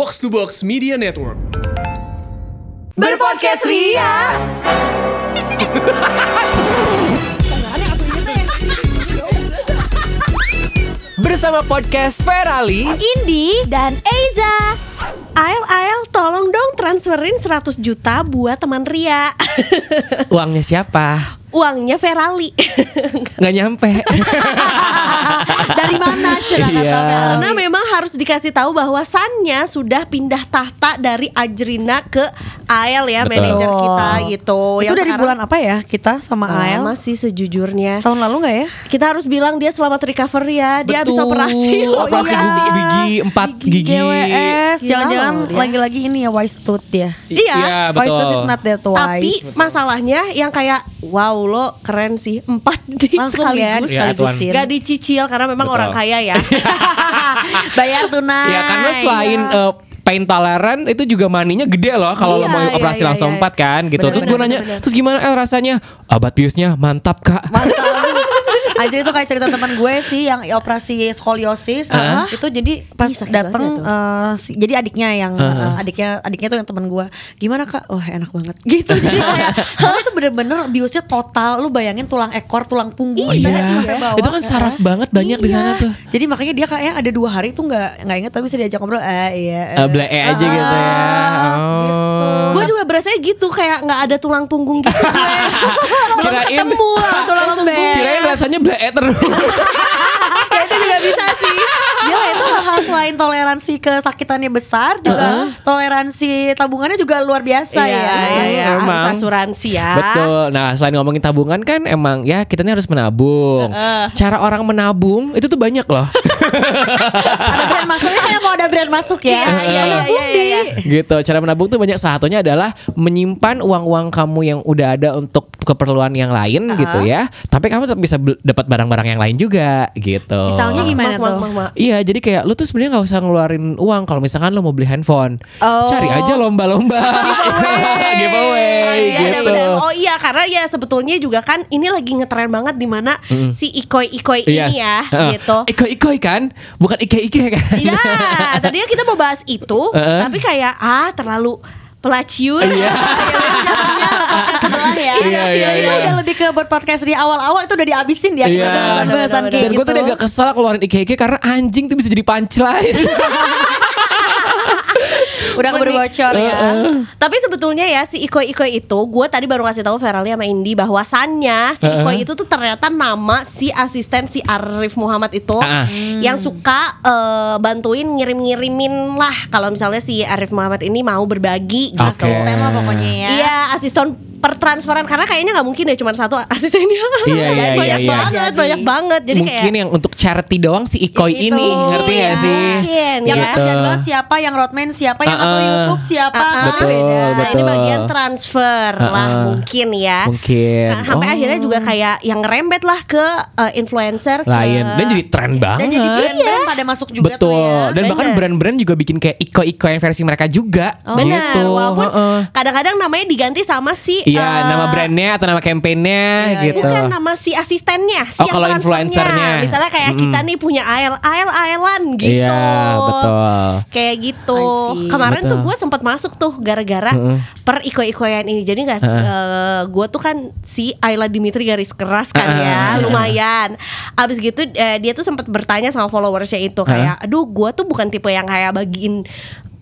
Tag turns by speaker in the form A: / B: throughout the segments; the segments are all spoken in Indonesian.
A: Box to Box Media Network.
B: Berpodcast Ria.
C: Bersama podcast Ferali
B: Indi
D: dan Eiza. Ael, Ael, tolong dong transferin 100 juta buat teman Ria.
C: Uangnya siapa?
D: Uangnya Ferali.
C: Nggak nyampe
B: Dari mana cerita
C: Iya.
D: Karena memang harus dikasih tahu bahwa Sannya sudah pindah tahta dari Ajrina ke Ael ya,
C: Betul.
D: manajer kita gitu.
B: Itu
D: Yang
B: dari
D: sekarang
B: bulan apa ya kita sama Ael?
D: lama sih sejujurnya.
B: Tahun lalu nggak ya?
D: Kita harus bilang dia selamat recovery ya. Dia habis
C: Betul.
D: operasi.
C: Operasi
D: iya.
C: gigi empat gigi
B: GWS. Jangan-jangan lagi-lagi ini ya wise tooth ya.
D: Iya.
B: Wise tooth is
C: betul
B: not that
D: Tapi
B: wise.
D: masalahnya yang kayak wow lo keren sih empat
B: Langsung sekaligus
C: Tuan.
B: sekaligus
D: Gak dicicil karena memang
C: Betul.
D: orang kaya ya.
B: Bayar tunai.
C: Ya karena selain eh, pain tolerant itu juga maninya gede loh kalau lo
D: Iya,
C: mau
D: iya,
C: operasi
D: iya,
C: langsung
D: iya.
C: empat kan gitu.
D: Bener,
C: terus
D: bener,
C: gue nanya,
D: bener, bener.
C: terus gimana eh rasanya? Obat biusnya mantap kak.
B: Mantap. Anjir itu kayak cerita teman gue sih yang operasi skoliosis
C: Ah.
B: itu jadi pas datang
D: banget
B: eh, si- jadi adiknya yang eh, adiknya adiknya tuh yang teman gue gimana kak wah enak banget gitu jadi kayak itu bener-bener biusnya total lu bayangin tulang ekor tulang punggung
C: Oh iya,
B: sampai bawah.
C: itu kan saraf banget banyak di
B: Iya.
C: sana tuh.
B: jadi makanya dia kayak ada dua hari tuh nggak nggak inget tapi bisa diajak ngobrol eh iya
C: Eh, blee aja gitu ya.
B: Ah,
C: Oh.
D: Gue juga berasa gitu kayak nggak ada tulang punggung gitu. Belum ketemu lah tulang punggung.
C: Kirain rasanya blee terus.
D: Ya, itu juga bisa sih.
B: Gila itu hal-hal selain toleransi kesakitannya besar juga toleransi tabungannya juga luar biasa
D: Iya,
B: ya.
D: iya, iya. Harus
C: Emang.
D: asuransi ya.
C: Betul. Nah, selain ngomongin tabungan kan emang ya kita nih harus menabung. Cara orang menabung itu tuh banyak loh.
B: ada brand masuknya saya mau ada brand masuk ya.
D: Iya, iya, iya, iya, iya,
C: gitu. Cara menabung tuh banyak salah satunya adalah menyimpan uang-uang kamu yang udah ada untuk keperluan yang lain gitu ya. Tapi kamu tetap bisa dapat barang-barang yang lain juga gitu.
B: Misalnya gimana
D: Mak, mak,
B: tuh?
D: mak, mak.
C: Iya, jadi kayak lu tuh sebenarnya nggak usah ngeluarin uang kalau misalkan lu mau beli handphone.
B: Oh.
C: Cari aja lomba-lomba. Giveaway.
D: Oh, iya,
C: gitu.
D: Oh iya karena ya sebetulnya juga kan ini lagi ngetren banget di mana si Ikoi Ikoi
C: Yes.
D: ini ya
C: Heeh.
D: gitu.
C: Iko-iko kan? Bukan ike-ike kan?
D: Iya, tadinya kita mau bahas itu,
C: Heeh.
D: tapi kayak ah terlalu pelaciun.
C: Iya.
B: Sebelah ya.
C: Iya, iya, iya.
B: udah lebih ke buat podcast di awal-awal itu udah dihabisin ya kita
C: Iya.
B: bahasan-bahasan kayak
C: Dan
B: gitu.
C: gue tadi agak kesel keluarin ike-ike karena anjing tuh bisa jadi punchline.
B: udah keburu bocor ya.
D: Tapi sebetulnya ya si Iko Iko itu gue tadi baru ngasih tahu Ferali sama Indi bahwasannya si Iko itu tuh ternyata nama si asisten si Arif Muhammad itu
C: Ah.
D: yang suka eh, bantuin ngirim-ngirimin lah kalau misalnya si Arif Muhammad ini mau berbagi gitu.
C: Oke.
B: Asisten lah pokoknya ya.
D: Iya asisten pertransferan karena kayaknya nggak mungkin ya cuma satu asistennya.
C: Iya, iya,
D: banyak
C: iya, iya.
D: banget,
B: Jadi.
D: banyak banget. Jadi
C: Mungkin
D: kayak
C: yang untuk charity doang si Ikoi
B: Itu,
C: ini, ngerti
B: iya.
C: sih?
D: Mungkin,
B: Yang
D: ya.
B: ngatur jadwal siapa, yang roadman siapa, yang
C: Ah,
B: ngatur
C: ah.
B: YouTube siapa,
D: ah.
B: kan
C: Betul,
B: beda.
D: Nah, ini
C: betul.
D: bagian transfer
C: Ah,
D: lah
C: ah.
D: mungkin ya.
C: Mungkin.
D: Nah, sampai
C: Oh.
D: akhirnya juga kayak yang ngerembet lah ke uh, influencer ke-
C: lain dan jadi tren banget.
B: Dan jadi brand-brand pada masuk juga
C: Betul.
B: tuh ya.
C: Dan bahkan brand-brand juga bikin kayak iko-iko yang versi mereka juga.
D: Benar,
C: gitu.
D: walaupun
C: Heeh.
D: kadang-kadang namanya diganti sama si
C: Iya,
D: uh,
C: nama brandnya atau nama kampanyenya
B: Iya,
C: gitu.
D: Bukan nama si asistennya, si
C: Oh,
D: yang
C: kalau influencernya.
D: Misalnya kayak
C: Mm-mm.
D: kita nih punya Ael, Ael Aelan gitu.
C: Iya, betul.
D: Kayak gitu. Kemarin tuh
C: Betul.
D: gue sempat masuk tuh gara-gara
C: Mm-mm.
D: per iko-ikoyan ini. Jadi nggak, gue tuh kan si Ayla Dimitri garis keras kan
C: Ah,
D: ya,
C: ah,
D: lumayan. Abis gitu eh, dia tuh sempat bertanya sama followersnya itu kayak, aduh gue tuh bukan tipe yang kayak bagiin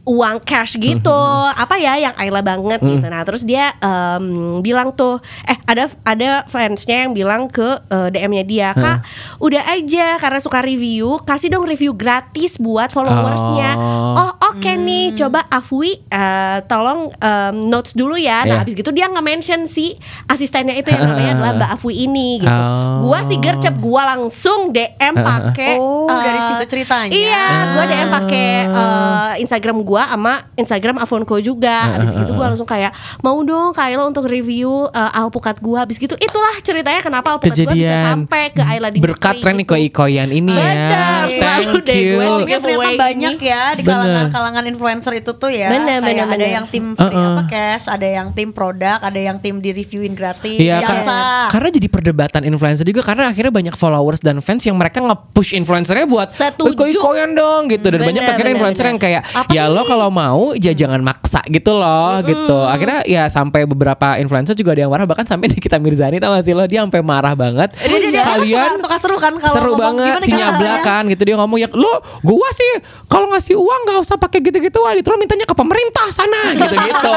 D: uang cash gitu apa ya yang Ayla banget gitu nah terus dia em, bilang tuh eh ada ada fansnya yang bilang ke eh, DM-nya dia kak udah aja karena suka review kasih dong review gratis buat followersnya
C: Oh.
D: oh oke nih coba Afwi eh, tolong em, notes dulu ya nah habis gitu dia nge-mention si asistennya itu yang namanya adalah Mbak Afwi ini gitu
C: Oh.
D: gua sih gercep gua langsung DM pakai
B: Oh,
D: eh,
B: dari situ ceritanya.
D: Iya, gue DM pakai eh, Instagram gua sama Instagram Avonco juga. Habis gitu gua langsung kayak mau dong Kylo untuk review eh, alpukat gua. Habis gitu itulah ceritanya kenapa alpukat gua bisa
C: Kejadian
D: sampai ke Ayla Dimitri
C: berkat tren
D: gitu.
C: iko-ikoyan ini ya.
D: Bener, selalu
C: Thank
D: deh gue
B: ternyata
D: giveaway
B: banyak
D: ini.
B: ya di kalangan-kalangan kalangan influencer itu tuh ya.
D: Bener,
B: kayak
D: bener,
B: ada
D: bener.
B: yang tim free
C: Uh-uh.
B: apa cash, ada yang tim produk, ada yang tim di reviewin gratis.
C: Iya,
B: biasa.
C: karena, karena jadi perdebatan influencer juga karena akhirnya banyak followers dan fans yang mereka nge-push influencernya buat
D: Setuju.
C: "Koi- koyan dong gitu dan
D: Bener,
C: banyak akhirnya
D: bener,
C: influencer
D: bener.
C: yang kayak
B: Apa
C: ya
B: sih?
C: lo kalau mau ya jangan maksa gitu loh gitu. Akhirnya ya sampai beberapa influencer juga ada yang marah bahkan sampai Nikita Mirzani tau gak sih lo dia sampai marah banget.
B: Dia, dia, dia
C: Kalian
B: suka, suka seru kan kalau
C: seru banget si nyablak kan gitu dia ngomong ya lo gua sih kalau ngasih uang nggak usah pakai gitu-gituan itu lo mintanya ke pemerintah sana gitu-gitu.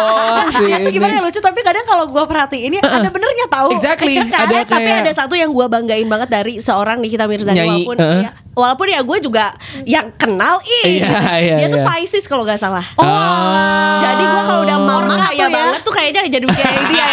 C: si
B: Ya, itu gimana ya lucu tapi kadang kalau gue perhatiin ya ada benernya tahu.
C: Exactly.
B: Iya kan?
C: Ada
D: Eh, tapi
C: kayak-
D: ada satu yang gue banggain banget dari seorang Nikita Mirzani
C: Nyanyi,
D: walaupun
C: uh-uh.
D: ya, walaupun ya gue juga yang kenal ih
C: Iya, iya,
D: dia tuh
C: iya.
D: Pisces kalau nggak salah
B: Oh,
C: Ah.
D: jadi gue kalau udah mau
B: Orka
D: kaya
B: ya.
D: banget tuh kayaknya jadi kayak dia ya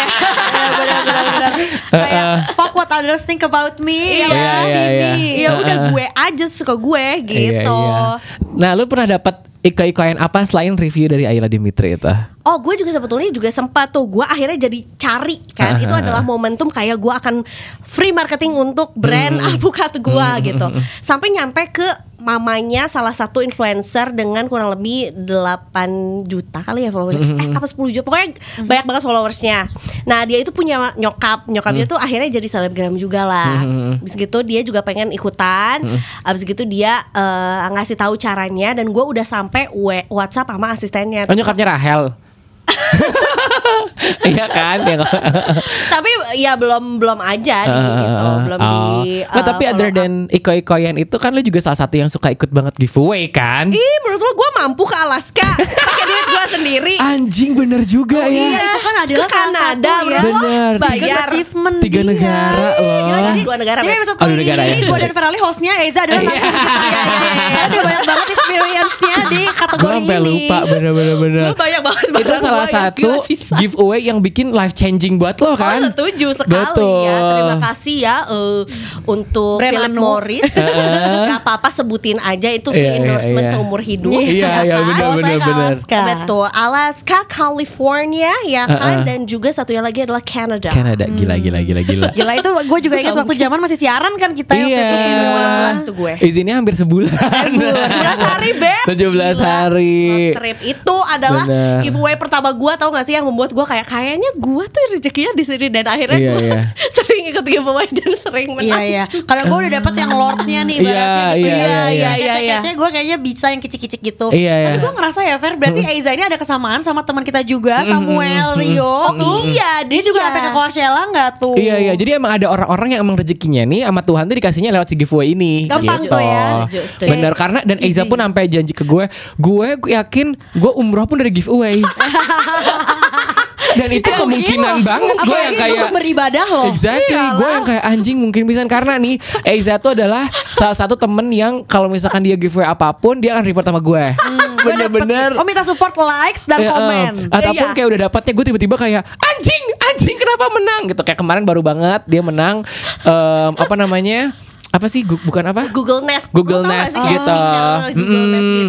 B: benar-benar kayak fuck what others think about me
D: Iya,
B: ya,
C: iya, iya.
B: Bibi.
D: ya udah gue aja suka gue
C: Iya,
D: gitu
C: iya. Nah, lu pernah dapat iko-ikoyan apa selain review dari Ayla Dimitri itu?
D: Oh gue juga sebetulnya juga sempat tuh Gue akhirnya jadi cari kan Itu
C: Ah.
D: adalah momentum kayak gue akan free marketing untuk brand
C: Hmm.
D: alpukat gue gitu Sampai nyampe ke mamanya salah satu influencer dengan kurang lebih 8 juta kali ya followersnya.
C: Hmm.
D: Eh apa 10 juta? Pokoknya banyak banget followersnya. Nah dia itu punya nyokap. Nyokapnya
C: Hmm.
D: tuh akhirnya jadi selebgram juga lah. Abis gitu dia juga pengen ikutan.
C: Hmm.
D: Abis gitu dia eh, ngasih tahu caranya Dan gue udah sampai WhatsApp sama asistennya.
C: Oh, nyokapnya Rahel. Iya kan? Ya,
D: tapi ya belum belum aja di gitu, belum di
C: Ah, Nah,
D: uh,
C: tapi other than iko-ikoyan itu kan lu juga salah satu yang suka ikut banget giveaway kan?
D: Ih, menurut lo gue mampu ke Alaska pakai duit gue sendiri.
C: Anjing bener juga ya.
B: Iya, itu kan adalah
D: Ke
B: salah
D: Kanada,
B: satu ya.
C: Bener.
D: Bayar.
B: Achievement
C: Tiga
B: dia.
C: negara loh.
B: Gila, jadi
D: Dua negara,
B: Jadi episode
C: Oh, dua
B: kali
C: negara
B: ini
C: ya.
B: gue dan Ferali hostnya Eza adalah
C: Iya.
B: langsung kita. Iya, iya, iya. Dia banyak banget experience-nya di
C: Gue
B: kategori
C: sampai
B: ini.
C: lupa bener-bener
D: banyak banget
C: Itu salah satu
D: gratisan.
C: Giveaway yang bikin life changing buat lo kan?
D: Oh setuju sekali
C: Betul.
D: ya Terima kasih ya eh, Untuk
B: Brand
D: Philip. Morris Gak apa-apa sebutin aja Itu free
C: Iya, iya,
D: endorsement
C: iya.
D: seumur hidup
C: Iya,
D: ya
C: iya,
D: kan?
C: benar,
B: Oh,
C: benar.
B: Alaska.
D: Betul Alaska, California ya kan
C: Uh-uh.
D: Dan juga satunya lagi adalah Canada
C: Canada gila gila gila gila.
B: Gila itu gue juga ingat waktu zaman masih siaran kan kita waktu
C: Iya.
B: itu semua.
D: 2016 tuh gue
C: Izinnya hampir sebulan.
D: 17 hari beb
C: 17
D: Gila.
C: hari.
D: Road trip itu adalah
C: Bener.
D: giveaway pertama gua tau gak sih yang membuat gua kayak kayaknya gua tuh rezekinya di sini dan akhirnya
C: Iya,
D: gua
C: iya.
D: sering ikut giveaway dan sering menang.
B: Iya iya. Kalau gue udah dapet yang lordnya nih,
C: Iya,
B: ibaratnya gitu
C: iya,
B: ya.
C: iya, iya.
B: Kece-kece gue kayaknya bisa yang kicik-kicik gitu.
C: Iya,
B: Tapi
C: iya.
B: gue ngerasa ya Fer, berarti Eiza ini ada kesamaan sama teman kita juga, Samuel Rio tuh.
D: iya,
B: dia juga
D: dia.
B: sampai ke Coachella nggak tuh?
C: Iya iya, jadi emang ada orang-orang yang emang rezekinya nih sama Tuhan tuh dikasihnya lewat si giveaway ini.
B: Gampang tuh ya.
C: Bener karena dan Eiza pun sampai janji ke gue, gue yakin gue umroh pun dari giveaway. dan itu kemungkinan banget gue yang kayak
B: beribadah loh.
C: Exactly,
B: Iyalah.
C: gue yang kayak anjing mungkin bisa karena nih Eiza tuh adalah salah satu temen yang kalau misalkan dia giveaway apa pun dia akan report sama gue.
B: Dapet-
C: Bener-bener.
B: Oh minta support likes dan
C: Ya,
B: komen.
C: eh, ataupun
D: Iya.
C: kayak udah dapatnya gue tiba-tiba kayak anjing anjing kenapa menang gitu kayak kemarin baru banget dia menang em, apa namanya apa sih Gu- bukan apa
D: Google Nest
C: Google
D: Lu
C: Nest gitu.
D: Google. Nest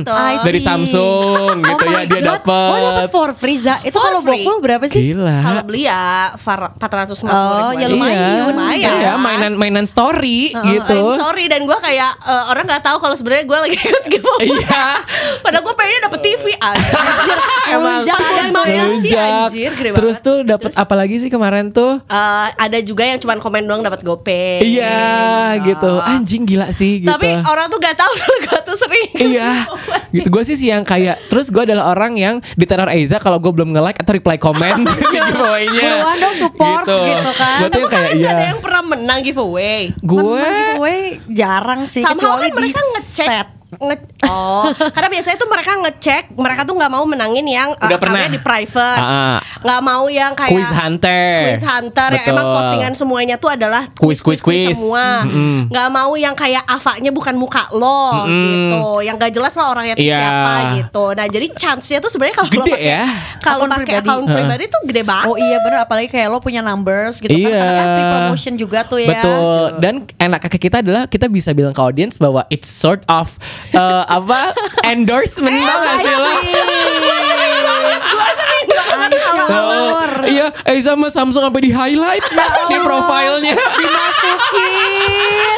D: gitu
B: see.
C: dari Samsung gitu
B: Oh
C: ya dia dapat
B: Oh dapat for free Za. Itu
D: For
B: kalau bokul berapa sih?
C: gila
D: Kalau beli ya far- 450
B: Oh, ya lumayan.
C: iya,
D: lumayan.
C: iya mainan mainan story gitu
D: I'm sorry dan gue kayak eh, orang nggak tahu kalau sebenarnya gue lagi ikut giveaway.
C: iya
D: Padahal gue pengennya dapet TV anjir.
C: emang
D: lumayan sih, anjir, gede
C: terus
D: banget.
C: tuh dapat apa lagi sih kemarin tuh
D: Eh, ada juga yang cuman komen doang dapat GoPay.
C: iya gitu anjing gila sih gitu
D: Tapi orang tuh gak tahu kalau gue tuh sering.
C: Iya, gitu gue sih sih yang kayak terus gue adalah orang yang diteror Eiza kalau gue belum nge-like atau reply komen di giveaway-nya.
B: Buruan dong support gitu kan.
C: Gue tuh
D: Tapi
C: kayak
D: kalian gak
C: iya.
D: ada yang pernah menang giveaway.
C: Gue
B: giveaway jarang sih
D: Somehow
B: kecuali
D: kan mereka
B: di
D: ngecek
B: set.
D: Nge- oh karena biasanya tuh mereka ngecek mereka tuh nggak mau menangin yang uh,
C: Udah pernah.
D: taruhnya di private
C: Ah, ah.
D: nggak mau yang kayak
C: Quiz hunter.
D: quiz hunter yang emang
C: Betul.
D: postingan semuanya tuh adalah
C: Quiz, quiz, quiz.
D: semua
C: Mm-mm.
D: nggak mau yang kayak avanya bukan muka lo
C: Mm-mm.
D: gitu yang gak jelas lah orangnya itu
C: Iya.
D: siapa gitu nah jadi chance-nya tuh sebenarnya kalau lo
C: Gede
D: pakai
C: ya.
D: kalau pakai akun pribadi tuh gede banget
B: Oh iya bener apalagi kayak lo punya numbers gitu kan
C: Iya.
B: Karena kan free promotion juga tuh ya
C: Betul. Dan enak ke kita adalah kita bisa bilang ke audience bahwa it's sort of uh, apa? Endorsement tau gak sih lo?
D: gue sering banget kalau
C: iya, Eiza sama Samsung sampai di highlight di profilnya.
B: Dimasukin.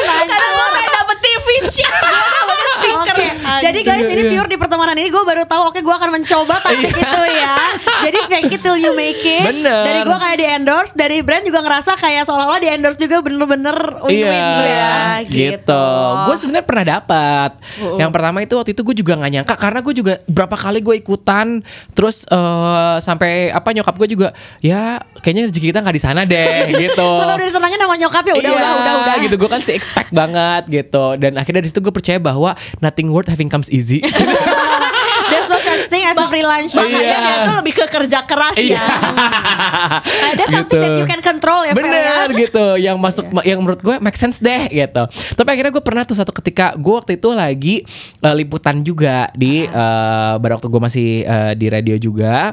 D: Karena kayak dapet TV shit gue dapet speaker
B: Oke, Jadi guys, ini
C: iya.
B: pure di pertemanan ini gue baru tahu oke gue akan mencoba taktik
C: Iya.
B: itu ya. Jadi fake it till you make it.
C: Bener.
B: Dari gue kayak di endorse, dari brand juga ngerasa kayak seolah-olah di endorse juga bener-bener win-win
C: Iya,
B: ya.
C: gitu.
D: gitu.
C: Gue sebenarnya pernah dapat. Yang pertama itu waktu itu gue juga nggak nyangka karena gue juga berapa kali gue ikutan, terus eh, sampai apa nyokap gue juga ya kayaknya rezeki kita nggak di sana deh gitu.
B: Sampai udah ditenangin sama nyokap ya udah
C: Iya,
B: udah udah udah
C: gitu gue kan sih expect banget gitu dan akhirnya dari situ gue percaya bahwa nothing worth having comes easy
B: There's no such thing as a freelance.
C: Iya.
D: Makanya dia tuh lebih ke kerja keras ya.
B: Kayak That's something
C: Gitu.
B: that you can control ya Fer, ya.
C: Bener gitu Yang masuk Yang menurut gue make sense deh gitu Tapi akhirnya gue pernah tuh satu ketika Gue waktu itu lagi eh, Liputan juga Di eh, Pada waktu gue masih eh, Di radio juga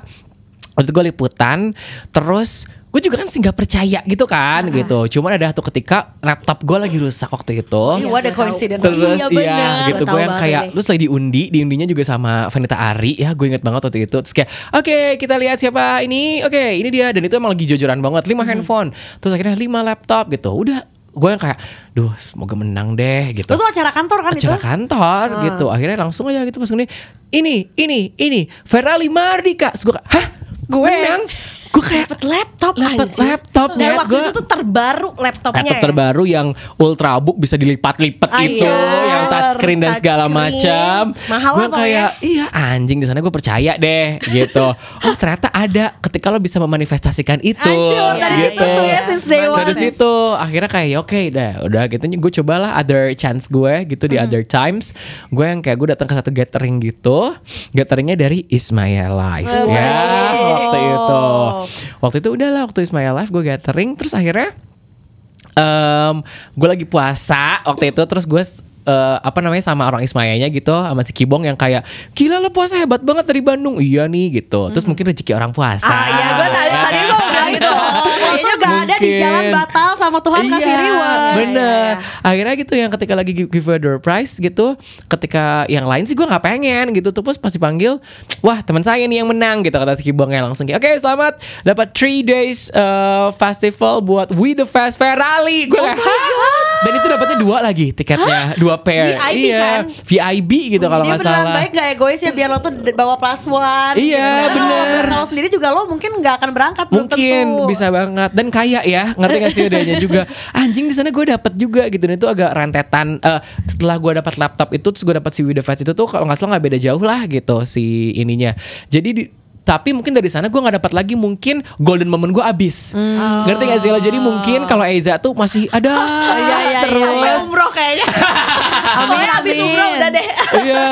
C: Waktu itu gue liputan Terus Gue juga kan sih nggak percaya gitu kan gitu Cuman ada satu ketika Laptop gue lagi rusak waktu itu
B: Ih, What a coincidence.
C: Terus
B: iya
C: iya,
B: bener.
C: gitu gue yang kayak
D: ini.
C: terus lagi diundi, diundinya juga sama Vanita Ari ya, gue inget banget waktu itu. Terus kayak oke kita lihat siapa ini, oke ini dia dan itu emang lagi jojoran banget, lima
B: Hmm.
C: handphone, terus akhirnya lima laptop gitu. Udah gue yang kayak, duh semoga menang deh gitu.
B: Itu acara kantor kan
C: Acara
B: itu?
C: kantor gitu, akhirnya langsung aja gitu pas ini, ini ini ini Ferrari Mardika, Terus gue kayak, hah
B: Gue.
C: menang? Gue kayak
D: Dapat laptop
C: Dapet
D: anjir.
C: laptop,
D: Dan
C: Net.
D: waktu
C: Gua-
D: itu tuh terbaru laptopnya
C: laptop
D: ya.
C: terbaru yang ultrabook bisa dilipat-lipat
D: Ah,
C: itu,
D: iya.
C: yang touchscreen dan segala macam.
D: Mahal
C: Gue kayak iya anjing di sana gue percaya deh gitu. oh ternyata ada ketika lo bisa memanifestasikan itu.
B: Hancur dari
C: gitu.
B: situ tuh ya since day one.
C: Dari situ akhirnya kayak ya oke dah udah gitu gue cobalah other chance gue gitu di other times gue yang kayak gue datang ke satu gathering gitu gatheringnya dari Ismail Live
B: Oh,
C: ya waktu itu waktu itu udahlah waktu Ismail Live gue gathering terus akhirnya em gue lagi puasa waktu itu terus gue eh, apa namanya sama orang Ismayanya gitu sama si Kibong yang kayak gila lo puasa hebat banget dari Bandung. Iya nih gitu. Terus mungkin rezeki orang puasa.
B: Ah iya gue tadi tadi mau udah gitu. Kayaknya gak ada di jalan batal sama Tuhan kasih
C: Iya,
B: reward.
C: bener. Akhirnya gitu yang ketika lagi give give a door prize gitu ketika yang lain sih gue nggak pengen gitu. Pas pasti panggil wah teman saya nih yang menang gitu kata si Kibongnya langsung kayak oke selamat dapat three days uh, festival buat We The Fest Ferrari. Gue kayak "Hah?" Dan itu dapatnya dua lagi tiketnya dua pair.
D: VIP
C: iya
D: kan?
C: VIP gitu kalau
B: Dia
C: nggak salah.
B: baik gak egois ya biar lo tuh bawa plus one
C: Iya,
B: kalau-
C: bener.
B: Kalau sendiri juga lo mungkin gak akan berangkat
C: mungkin
B: tentu.
C: bisa banget. Dan kaya ya ngerti gak sih udahnya juga? Anjing di sana gue dapet juga gitu. Dan itu agak rentetan Eh, setelah gue dapat laptop itu terus gue dapat si Wida Fast itu tuh kalau nggak salah nggak beda jauh lah gitu si ininya. Jadi di tapi mungkin dari sana gue nggak dapat lagi mungkin golden moment gue abis ngerti gak sih lo jadi mungkin kalau Eiza tuh masih ada
B: iya, iya,
C: terus
D: Sampai umroh kayaknya.
B: Amin,
D: abis umroh udah deh.
C: iya.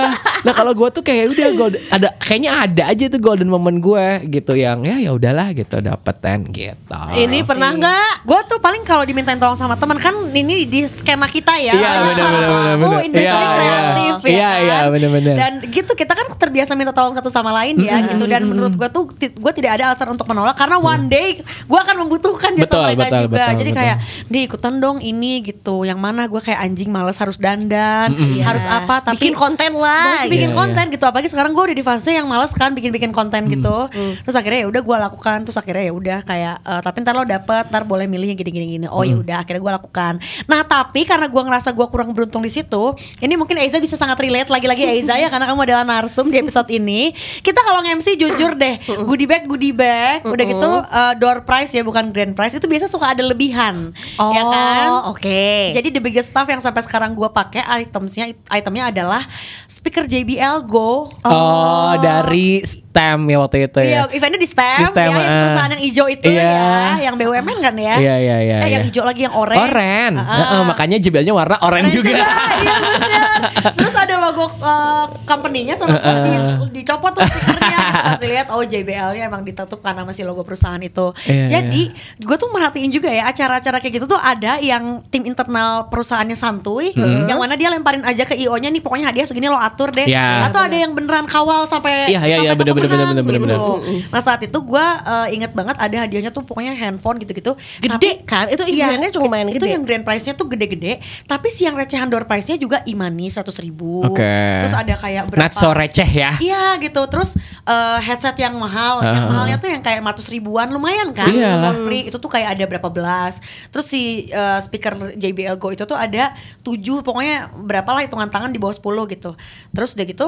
C: Nah kalau gue tuh kayak udah golden, ada kayaknya ada aja tuh golden moment gue gitu yang ya ya udahlah gitu dapetan gitu.
D: Ini pernah nggak?
B: Gue tuh paling kalau dimintain tolong sama teman kan ini di skema kita ya.
C: Iya, benar, benar, benar, benar.
B: industri
C: Iya, iya.
B: kreatif ya
C: Iya,
B: kan.
C: iya, benar, benar.
B: Dan gitu kita kan terbiasa minta tolong satu sama lain ya gitu. Dan menurut gue tuh gue tidak ada alasan untuk menolak karena one day gue akan membutuhkan jasa
C: Betul,
B: mereka
C: betul,
B: juga.
C: betul,
B: Jadi
C: betul.
B: kayak di ikutan dong ini gitu. Yang mana gue kayak anjing males harus dandan, harus
D: Iya.
B: apa tapi
D: bikin konten lah.
B: Mau bikin
C: Iya,
B: konten gitu. Apalagi sekarang gue udah di fase yang males kan bikin-bikin konten gitu. Terus akhirnya ya udah gue lakukan. Terus akhirnya ya udah kayak eh, tapi ntar lo dapet ntar boleh milih yang gini-gini gini oh ya udah akhirnya gue lakukan. Nah tapi karena gue ngerasa gue kurang beruntung di situ ini mungkin Eiza bisa sangat relate lagi-lagi Eiza ya karena kamu adalah narsum di episode ini. Kita kalau nge-MC jujur deh goodie bag goodie bag udah gitu eh, door prize ya bukan grand prize itu biasa suka ada lebihan
D: Oh,
B: ya kan
D: oke.
B: jadi the biggest stuff yang sampai sekarang gue pakai itemsnya itemnya adalah speaker JBL Go.
C: Oh, dari stem ya waktu itu
B: Iya,
C: ya.
B: eventnya di STEM,
C: Di STEM,
B: ya, yang
C: ah.
B: perusahaan yang hijau itu
C: Iya.
B: ya, yang BUMN kan ya.
C: Iya, iya, iya,
B: Eh, yang
C: iya.
B: hijau lagi yang orange.
C: Oren.
B: Ah, ah.
C: Heeh, makanya jebelnya warna orange
B: Orange
C: juga.
B: iya bener. Terus logo uh, company-nya sama
C: Heeh.
B: di, dicopot tuh stikernya gitu pas dilihat oh JBL-nya emang ditutup karena masih logo perusahaan itu.
C: Iya,
B: Jadi gue tuh merhatiin juga ya acara-acara kayak gitu tuh ada yang tim internal perusahaannya santuy, yang mana dia lemparin aja ke IO-nya nih pokoknya hadiah segini lo atur deh.
C: Iya.
B: Atau ada yang beneran kawal sampai
C: Iya, iya,
B: sampai
C: iya, bener, bener,
B: pemenang
C: bener, bener,
B: gitu.
C: bener.
B: Nah saat itu gue uh, inget banget ada hadiahnya tuh pokoknya handphone gitu-gitu.
D: Gede kan? Itu
B: Iya,
D: eventnya cuma main
B: itu
D: gede.
B: yang grand prize-nya tuh gede-gede, tapi si yang recehan door prize-nya juga imani 100 ribu.
C: Oke.
B: Terus ada kayak berapa?
C: Not so receh ya.
B: Iya gitu. Terus eh, headset yang mahal,
C: Ah.
B: yang mahalnya tuh yang kayak 400 ribuan lumayan kan?
C: Iyalah.
B: Free itu tuh kayak ada berapa belas. Terus si uh, speaker JBL Go itu tuh ada 7 pokoknya berapa lah hitungan tangan di bawah 10 gitu. Terus udah gitu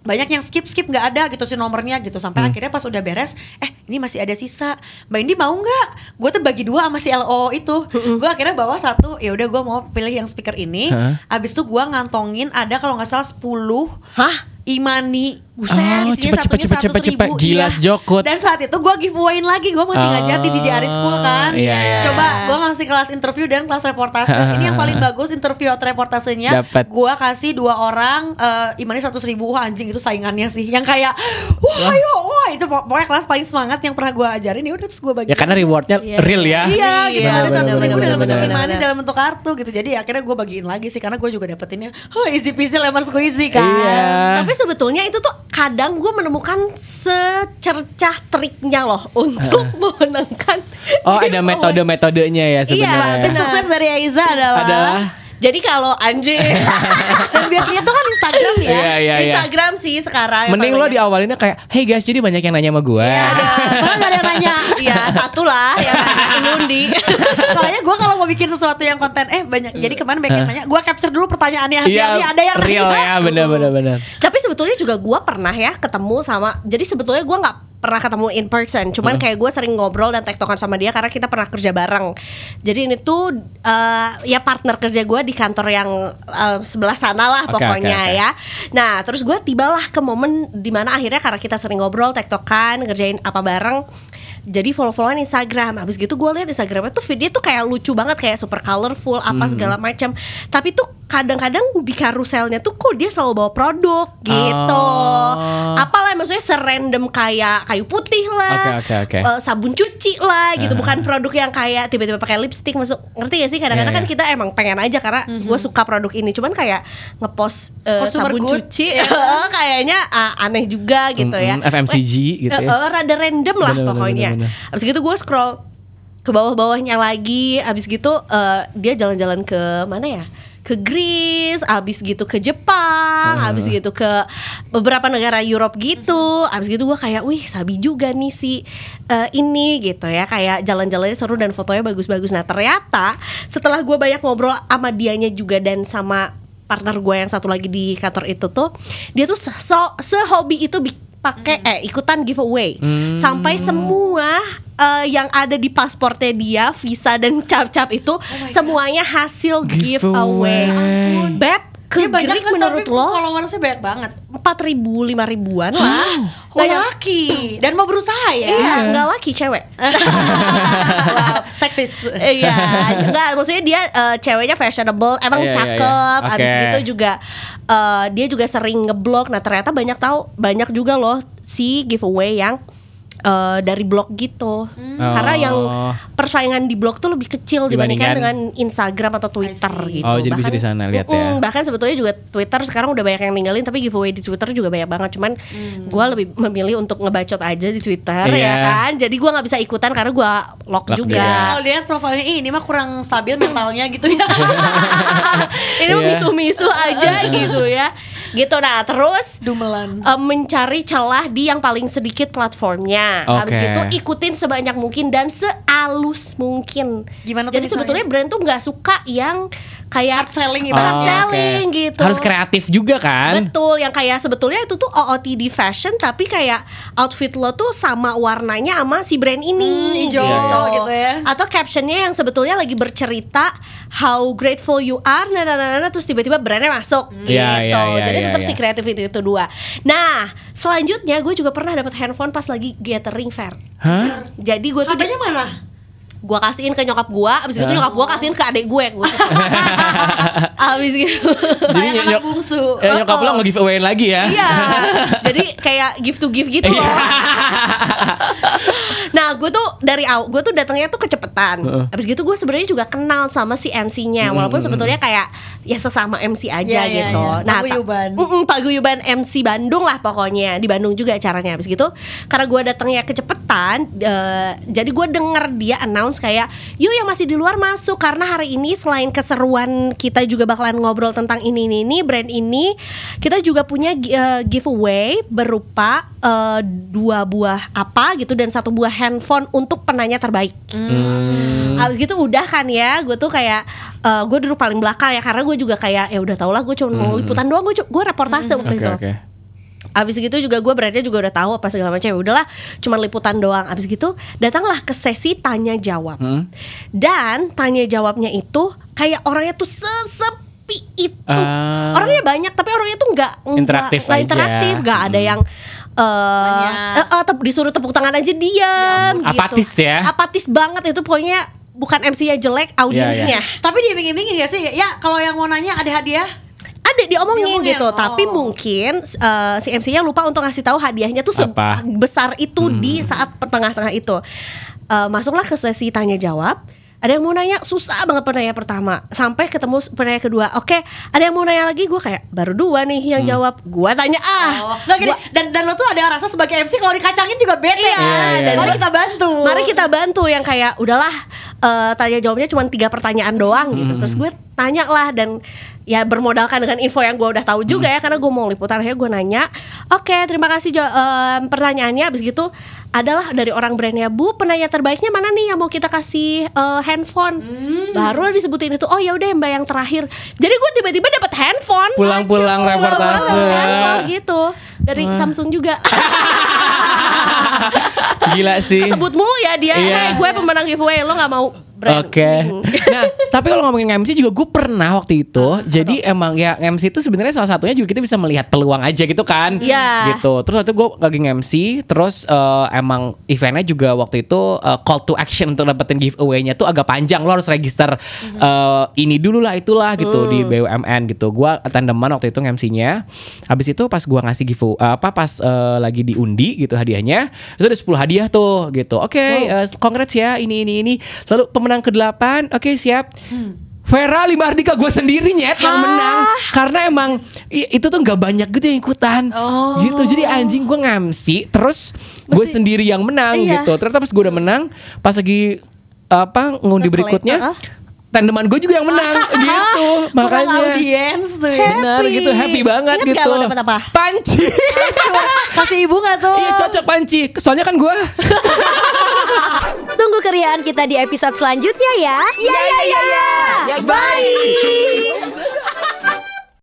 B: banyak yang skip skip nggak ada gitu si nomornya gitu sampai
C: Hmm.
B: akhirnya pas udah beres eh ini masih ada sisa mbak Indi mau nggak gue tuh bagi dua sama si LO itu gue akhirnya bawa satu ya udah gue mau pilih yang speaker ini
C: Hah?
B: abis itu gue ngantongin ada kalau nggak salah 10
D: Hah?
B: Imani. Buset
C: Oh, cepet, cepet, cepet,
B: 100
C: cepet,
B: ribu,
C: gila,
B: iya.
C: sejokut.
B: dan saat itu gue giveawayin lagi gue masih
C: Oh,
B: ngajar di DJ Aris School kan.
C: Iya, iya.
B: coba gue ngasih kelas interview dan kelas reportase. Ini yang paling bagus interview atau reportasenya. Gue kasih dua orang eh imani seratus ribu. Wah anjing itu saingannya sih. Yang kayak wah. ayo itu pok- pokoknya kelas paling semangat yang pernah gue ajarin ya udah terus gue bagi
C: Ya karena rewardnya real ya.
B: Iya, gitu
D: Iya,
B: ada seratus ribu dalam bentuk imani dalam bentuk kartu gitu. Jadi akhirnya gue bagiin lagi sih karena gue juga dapetinnya, oh easy peasy lemon squeezy kan.
C: Iya.
D: Tapi sebetulnya itu tuh kadang gue menemukan secercah triknya loh untuk memenangkan.
C: Oh, ada metode-metodenya ya
D: Iya,
C: sebenarnya.
B: Tim sukses dari Aiza adalah,
C: Adalah
D: Jadi kalau anjing
B: dan biasanya tuh kan Instagram ya.
C: Iya, iya, iya.
D: Instagram sih sekarang.
C: Mending lo diawalinnya kayak, hey guys, jadi banyak yang nanya sama gue.
B: Iya, ada. Malah gak ada yang nanya.
D: Iya satu lah yang Lundi.
B: Makanya gue kalau mau bikin sesuatu yang konten eh banyak. Jadi kemarin banyak yang nanya, gue capture dulu pertanyaannya
C: Iya,
B: hasilnya ada yang
C: real
B: nanya.
C: ya, bener-bener bener.
D: Tapi sebetulnya juga gue pernah ya ketemu sama. Jadi sebetulnya gue nggak pernah ketemu in person. Cuman kayak gue sering ngobrol dan tektokan sama dia karena kita pernah kerja bareng. Jadi ini tuh eh, ya partner kerja gue di kantor yang eh, sebelah sana lah
C: Oke,
D: pokoknya
C: oke, oke.
D: ya. Nah terus gue tibalah ke momen di mana akhirnya karena kita sering ngobrol tektokan ngerjain apa bareng. Jadi follow-followan Instagram. Habis gitu gue lihat Instagramnya tuh video tuh kayak lucu banget kayak super colorful apa
C: Hmm.
D: segala macam. Tapi tuh kadang-kadang di karuselnya tuh kok dia selalu bawa produk gitu.
C: Oh.
D: Apalah maksudnya serandom kayak kayu putih lah.
C: Oke, oke, oke.
D: eh, sabun cuci lah gitu. Bukan produk yang kayak tiba-tiba pakai lipstick masuk. Ngerti gak sih? Kadang-kadang
C: Iya,
D: kan
C: iya.
D: kita emang pengen aja karena gue suka produk ini. Cuman kayak ngepost
B: Consumer
D: sabun
B: good.
D: cuci kayaknya ah, aneh juga gitu ya.
C: Mm-mm, FMCG gitu ya.
D: Eh, eh, rada random lah
C: Bener, bener,
D: pokoknya.
C: Bener.
D: Abis gitu gue scroll ke bawah-bawahnya lagi. Abis gitu eh, dia jalan-jalan ke mana ya? Ke Greece, abis gitu ke Jepang,
C: Ah.
D: abis gitu ke beberapa negara Europe gitu. Abis gitu gue kayak, wih sabi juga nih si eh, ini gitu ya. Kayak jalan-jalannya seru dan fotonya bagus-bagus. Nah ternyata setelah gue banyak ngobrol sama dianya juga dan sama partner gue yang satu lagi di kantor itu tuh, dia tuh se sehobi itu bi- pakai eh ikutan giveaway. Sampai semua eh, yang ada di pasportnya dia visa dan cap-cap itu semuanya hasil giveaway.
C: Giveaway.
D: Beb ke
B: Dia banyak
D: Greek
B: kan,
D: menurut
B: tapi
D: lo
B: followersnya banyak banget.
D: empat ribu lima ribuan lah. Yang-
B: laki dan mau berusaha ya.
D: Iya, nggak laki cewek.
B: wow, seksis.
D: Iya, enggak maksudnya dia eh, ceweknya fashionable, emang
C: Iya, iya,
D: cakep.
C: iya.
D: Habis
C: Oke.
D: gitu juga eh, dia juga sering ngeblog. Nah, ternyata banyak tahu banyak juga loh si giveaway yang eh, dari blog gitu. Karena yang
C: Oh.
D: persaingan di blog tuh lebih kecil dibandingkan
C: Dibandingkan-
D: dengan Instagram atau Twitter gitu.
C: Oh, jadi bisa di sana lihat ya.
D: Mm-mm, Bahkan sebetulnya juga Twitter sekarang udah banyak yang ninggalin tapi giveaway di Twitter juga banyak banget. Cuman gua lebih memilih untuk ngebacot aja di Twitter ya
C: Iya.
D: kan. Jadi gua nggak bisa ikutan karena gua lock,
C: Lock
D: juga.
B: Kalau lihat profilnya "Ih, ini mah kurang stabil mentalnya gitu ya.
D: ini mah
C: Iya.
D: misu-misu aja gitu ya gitu nah terus
B: Dumelan.
D: eh, mencari celah di yang paling sedikit platformnya habis
C: Oke.
D: gitu ikutin sebanyak mungkin dan sealus mungkin
B: Gimana tuh
D: jadi
B: misalnya?
D: sebetulnya brand tuh nggak suka yang kayak
B: Hard selling
C: Oh,
B: ibaratnya.
C: oke.
D: selling gitu.
C: Harus kreatif juga kan?
D: Betul, yang kayak sebetulnya itu tuh OOTD fashion tapi kayak outfit lo tuh sama warnanya sama si brand ini
B: Hmm, hijau gitu ya.
D: Atau captionnya yang sebetulnya lagi bercerita how grateful you are, nah, nah, nah, nah, terus tiba-tiba brandnya masuk gitu.
C: Iya, iya, iya,
D: Jadi
C: iya,
D: tetap
C: iya.
D: si creativity itu dua. Nah, selanjutnya gue juga pernah dapat handphone pas lagi gathering fair.
C: Hah?
D: Jadi gue tuh
B: Hadiahnya mana?
D: Gue kasihin ke nyokap gue, abis itu nyokap gue kasihin ke adik gue. Gua abis gitu.
C: Jadi
B: Sayang anak
C: nyok-
B: bungsu.
C: Eh, nyokap lo nge-giveaway lagi ya?
D: Iya. Jadi kayak gift to gift gitu loh.
C: Iya.
D: nah, Nah, gue tuh dari awal, gue tuh datangnya tuh kecepetan. Abis gitu gue sebenarnya juga kenal sama si MC-nya, walaupun sebetulnya kayak ya sesama MC aja
B: Iya, iya,
D: gitu.
B: iya.
D: Nah, ta-
B: Paguyuban.
D: Mm-mm, paguyuban MC Bandung lah pokoknya di Bandung juga acaranya. Abis gitu, karena gue datangnya kecepetan, eh, jadi gue denger dia announce kayak, yuk yang masih di luar masuk karena hari ini selain keseruan kita juga bakalan ngobrol tentang ini ini ini brand ini, kita juga punya eh, giveaway berupa eh, dua buah apa gitu dan satu buah handphone untuk penanya terbaik.
C: Hmm.
D: Abis gitu udah kan ya, gue tuh kayak eh, gue duduk paling belakang ya karena gue juga kayak ya udah tau lah gue cuma mau liputan doang gue gue reportase waktu
C: Oke
D: itu.
C: oke.
D: Abis gitu juga gue brandnya juga udah tahu apa segala macam. Ya udahlah, cuma liputan doang. Abis gitu datanglah ke sesi tanya jawab.
C: Hmm.
D: Dan tanya jawabnya itu kayak orangnya tuh sesepi itu.
C: Ah.
D: Orangnya banyak tapi orangnya tuh nggak nggak-
C: Interaktif
D: nggak interaktif, nggak ada yang eh
B: Banyak.
D: eh, eh, tep- disuruh tepuk tangan aja diam gitu.
C: Apatis ya.
D: Apatis banget itu pokoknya bukan MC-nya jelek, audiensnya.
B: Tapi diiming-imingin gak sih? Ya kalau yang mau nanya ada hadiah.
D: Ada diomongin
B: Diomongin,
D: gitu
B: oh.
D: tapi mungkin uh, si MC-nya lupa untuk ngasih tahu hadiahnya tuh
C: Apa?
D: sebesar itu di saat tengah-tengah itu Uh, masuklah ke sesi tanya jawab ada yang mau nanya susah banget penanya pertama sampai ketemu penanya kedua oke ada yang mau nanya lagi gue kayak baru dua nih yang jawab gue tanya ah
B: Oh, nggak gini.
D: Gua-
B: Dan dan lo tuh ada rasa sebagai MC kalau dikacangin juga bete.
D: Iya,
B: kan?
C: iya,
B: Mari
C: iya.
B: kita bantu.
D: Mari kita bantu yang kayak udahlah eh, tanya jawabnya cuma tiga pertanyaan doang gitu. Terus gue tanya lah dan ya bermodalkan dengan info yang gue udah tahu juga ya karena gue mau liputan akhirnya gue nanya. Oke terima kasih jo- em, pertanyaannya. Abis gitu adalah dari orang brandnya Bu penanya terbaiknya mana nih yang mau kita kasih eh, handphone. Baru disebutin itu. Oh ya udah mbak yang terakhir. Jadi gue tiba-tiba dapat handphone.
C: Pulang-pulang reportase.
D: handphone gitu dari Samsung juga.
C: Gila sih.
D: Kesebut mulu ya dia.
C: Iya.
D: Hey, gue pemenang giveaway lo nggak mau brand.
C: Oke.
D: Hmm.
C: Nah, tapi kalau ngomongin MC juga gue pernah waktu itu. jadi emang ya MC itu sebenarnya salah satunya juga kita bisa melihat peluang aja gitu kan.
D: Iya.
C: Gitu. Terus waktu itu gue lagi MC, terus eh, emang eventnya juga waktu itu eh, call to action untuk dapetin giveaway-nya tuh agak panjang. Lo harus register eh, ini dulu lah itulah gitu di BUMN gitu. Gue tandeman waktu itu MC-nya. Habis itu pas gue ngasih giveaway apa pas eh, lagi diundi gitu hadiahnya, itu ada 10 hadiah tuh gitu. Oke, eh, congrats ya ini ini ini. Lalu pemenang ke-8, oke siap. Vera Lima Ardika gue sendiri nyet yang menang karena emang itu tuh nggak banyak gitu yang ikutan gitu jadi anjing gue ngamsi terus gue sendiri yang menang
D: Iya.
C: gitu ternyata pas gue udah menang pas lagi apa ngundi berikutnya
D: heeh.
C: Tandeman gue juga yang menang gitu makanya
B: audiens tuh ya.
C: benar gitu happy banget
D: Ingat
C: gitu
D: gak dapet apa?
C: panci
B: Kasih ibu gak tuh?
C: iya cocok panci soalnya kan gue
A: Tunggu keriaan kita di episode selanjutnya ya. Ya ya ya. ya. Bye.